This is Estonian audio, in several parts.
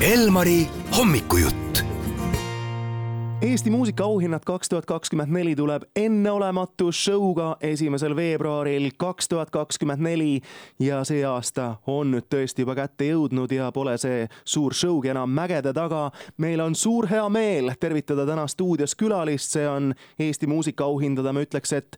Elmari hommikujutt Eesti muusikaauhinnad kaks tuhat kakskümmend neli tuleb enneolematu show'ga esimesel veebruaril kaks tuhat kakskümmend neli ja see aasta on nüüd tõesti juba kätte jõudnud ja pole see suur show'gi enam mägede taga. meil on suur hea meel tervitada täna stuudios külalist, see on Eesti muusikaauhindade, ma ütleks, et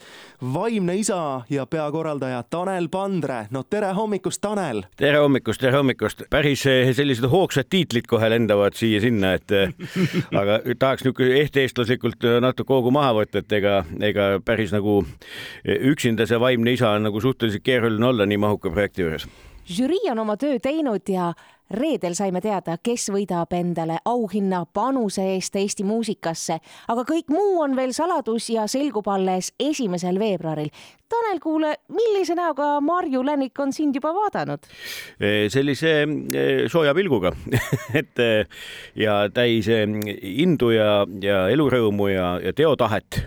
vaimne isa ja peakorraldaja Tanel Pandre. no tere hommikust, Tanel! tere hommikust, tere hommikust! päris eh, sellised hoogsad tiitlid kohe lendavad siia-sinna, et eh, aga tahaks niisugune ehteestlaslikult natuke hoogu maha võtta, et ega, ega päris nagu üksinda see vaimne isa on nagu suhteliselt keeruline olla nii mahuka projekti juures. žürii on oma töö teinud ja reedel saime teada, kes võidab endale auhinna panuse eest Eesti muusikasse, aga kõik muu on veel saladus ja selgub alles esimesel veebruaril. Tanel, kuule, millise näoga Marju Länik on sind juba vaadanud? sellise sooja pilguga et ja täis indu ja, ja elurõõmu ja, ja teotahet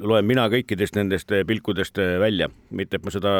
loen mina kõikidest nendest pilkudest välja, mitte et ma seda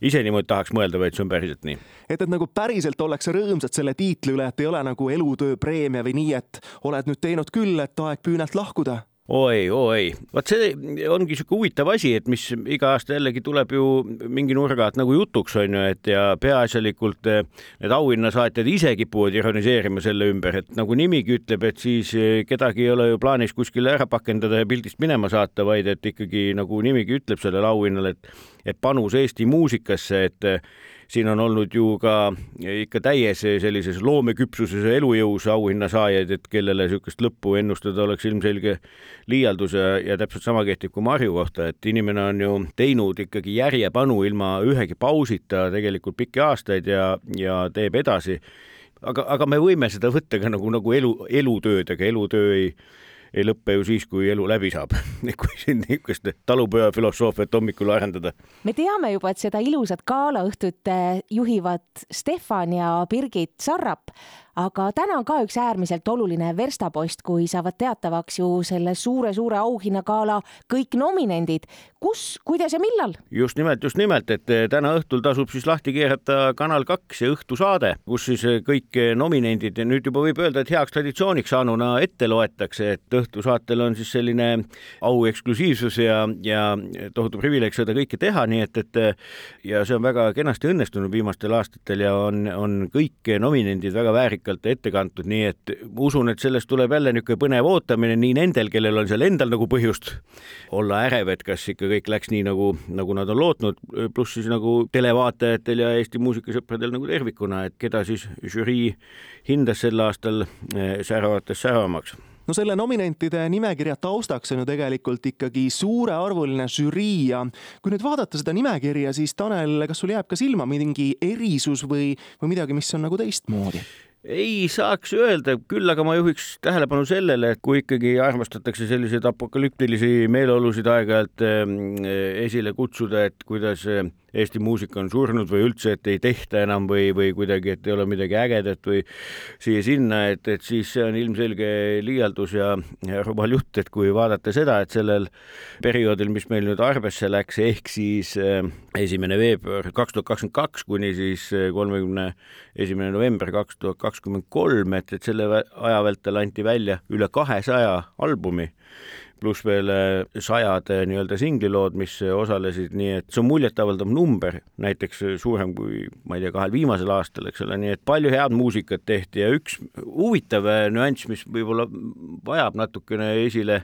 ise niimoodi tahaks mõelda, vaid see on päriselt nii. et, et nagu päriselt ollakse rõõmsad selle tiitli üle, et ei ole nagu elutööpreemia või nii, et oled nüüd teinud küll, et aeg püünelt lahkuda oi, oi, vot see ongi sihuke huvitav asi, et mis iga aasta jällegi tuleb ju mingi nurga alt nagu jutuks on ju, et ja peaasjalikult eh, need auhinnasaatjad ise kipuvad ironiseerima selle ümber, et nagu nimigi ütleb, et siis eh, kedagi ei ole ju plaanis kuskile ära pakendada ja pildist minema saata, vaid et ikkagi nagu nimigi ütleb sellele auhinnale, et, et panus Eesti muusikasse, et eh, siin on olnud ju ka ikka täies sellises loomeküpsuses ja elujõus auhinnasaajaid, et kellele niisugust lõppu ennustada oleks ilmselge liialdus ja, ja täpselt sama kehtib ka Marju kohta, et inimene on ju teinud ikkagi järjepanu ilma ühegi pausita tegelikult pikki aastaid ja, ja teeb edasi. aga, aga me võime seda võtta ka nagu, nagu elu, elutööd, aga elutöö ei ei lõppe ju siis, kui elu läbi saab kui siin niisugust talupojafilosoofiat hommikul arendada. me teame juba, et seda ilusat galaõhtut eh, juhivad Stefan ja Birgit Sarrap, aga täna on ka üks äärmiselt oluline verstapost, kui saavad teatavaks ju selle suure-suure auhinnagala kõik nominendid. kus, kuidas ja millal? just nimelt, just nimelt, et eh, täna õhtul tasub siis lahti keerata Kanal kaks ja õhtusaade, kus siis eh, kõik eh, nominendid ja nüüd juba võib öelda, et heaks traditsiooniks saanuna ette loetakse, et õhtusaatel on siis selline au eksklusiivsus ja, ja tohutu privileeg seda kõike teha, nii et, et ja see on väga kenasti õnnestunud viimastel aastatel ja on, on kõik nominendid väga väärikad väärikalt ette kantud, nii et usun, et sellest tuleb jälle niisugune põnev ootamine nii nendel, kellel on seal endal nagu põhjust olla ärev, et kas ikka kõik läks nii, nagu, nagu nad on lootnud, pluss siis nagu televaatajatel ja Eesti muusikasõpradel nagu tervikuna, et keda siis žürii hindas sel aastal eh, säravatest säravamaks no selle nominentide nimekirja taustaks on ju tegelikult ikkagi suurearvuline žürii ja kui nüüd vaadata seda nimekirja, siis Tanel, kas sul jääb ka silma mingi erisus või, või midagi, mis on nagu teistmoodi? Ei saaks öelda, küll aga ma juhiks tähelepanu sellele, et kui ikkagi armastatakse selliseid apokalüptilisi meeleolusid aeg-ajalt ehm, esile kutsuda, et kuidas Eesti muusika on surnud või üldse, et ei tehta enam või, või kuidagi, et ei ole midagi ägedat või siia-sinna, et, et siis see on ilmselge liialdus ja, ja rumal jutt, et kui vaadata seda, et sellel perioodil, mis meil nüüd arvesse läks, ehk siis äh, esimene veebruar kaks tuhat kakskümmend kaks kuni siis äh, kolmekümne esimene november kaks tuhat kakskümmend kolm, et, et selle aja vältel anti välja üle kahesaja albumi pluss veel äh, sajad äh, nii-öelda singlilood, mis äh, osalesid, nii et see on muljetavaldav number, näiteks suurem kui ma ei tea, kahel viimasel aastal, eks ole, nii et palju head muusikat tehti ja üks huvitav nüanss, mis võib-olla vajab natukene esile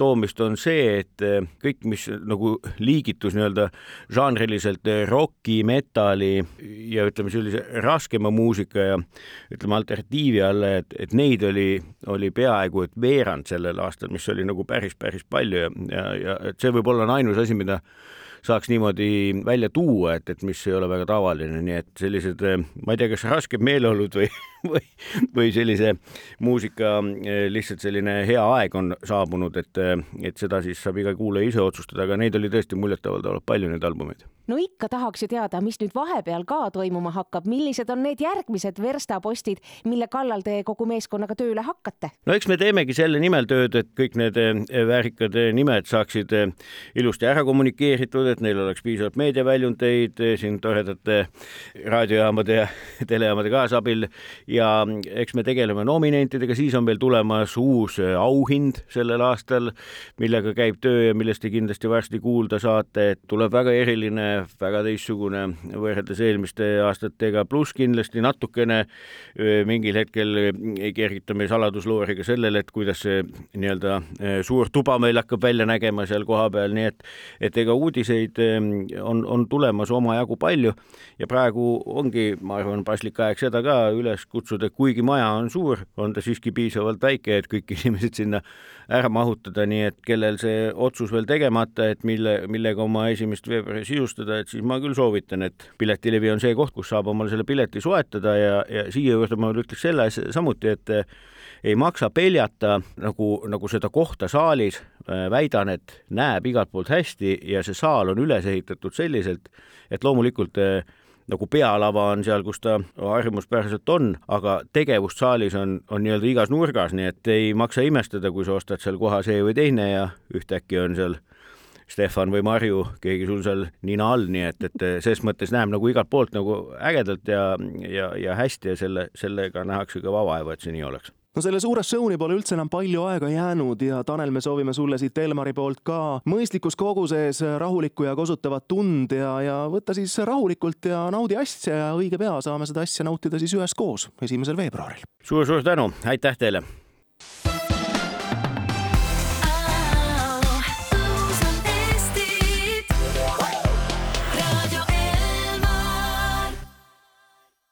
toomist, on see, et kõik, mis nagu liigitus nii-öelda žanriliselt roki, metali ja ütleme, sellise raskema muusika ja ütleme, alternatiivi alla, et, et neid oli, oli peaaegu et veerand sellel aastal, mis oli nagu päris päris, päris palju ja, ja, ja et see võib-olla on ainus asi, mida saaks niimoodi välja tuua, et, et mis ei ole väga tavaline, nii et sellised, ma ei tea, kas rasked meeleolud või, või, või sellise muusika lihtsalt selline hea aeg on saabunud, et, et seda siis saab iga kuulaja ise otsustada, aga neid oli tõesti muljetavaldavalt palju, neid albumeid no ikka tahaks ju teada, mis nüüd vahepeal ka toimuma hakkab, millised on need järgmised verstapostid, mille kallal te kogu meeskonnaga tööle hakkate? no eks me teemegi selle nimel tööd, et kõik need eh, väärikad eh, nimed saaksid eh, ilusti ära kommunikeeritud, et neil oleks piisavalt meediaväljundeid siin toredate raadiojaamade ja telejaamade kaasabil. Ja eks me tegeleme nominentidega, siis on meil tulemas uus auhind sellel aastal, millega käib töö ja millest te kindlasti varsti kuulda saate, et tuleb väga eriline, väga teistsugune võrreldes eelmiste aastatega, pluss kindlasti natukene mingil hetkel kergitame saladusloori ka sellele, et kuidas see nii-öelda suur tuba meil hakkab välja nägema seal kohapeal, nii et, et ega uudiseid on, on tulemas omajagu palju. Ja praegu ongi, ma arvan, paslik aeg seda ka üles kutsuda, kuigi maja on suur, on ta siiski piisavalt väike, et kõik inimesed sinna ära mahutada, nii et kellel see otsus veel tegemata, et mille, millega oma esimest veebruari sisustada, et siis ma küll soovitan, et Piletilevi on see koht, kus saab omale selle pileti soetada ja, ja siia juurde ma ütleks selle samuti, et ei maksa peljata nagu, nagu seda kohta saalis, väidan, et näeb igalt poolt hästi ja see saal on üles ehitatud selliselt, et loomulikult nagu pealava on seal, kus ta harjumuspäraselt on, aga tegevust saalis on, on nii-öelda igas nurgas, nii et ei maksa imestada, kui sa ostad seal koha see või teine ja ühtäkki on seal Stefan või Marju, keegi sul seal nina all, nii et, et ses mõttes näeb nagu igalt poolt nagu ägedalt ja, ja, ja hästi ja selle, sellega nähakse kõva vaeva, et see nii oleks no selle suure show'ni pole üldse enam palju aega jäänud ja Tanel, me soovime sulle siit Elmari poolt ka mõistlikus koguses rahulikku ja kosutavat tund ja, ja võtta siis rahulikult ja naudi asja ja õige pea saame seda asja nautida siis üheskoos, esimesel veebruaril suur,. suur-suur tänu, aitäh teile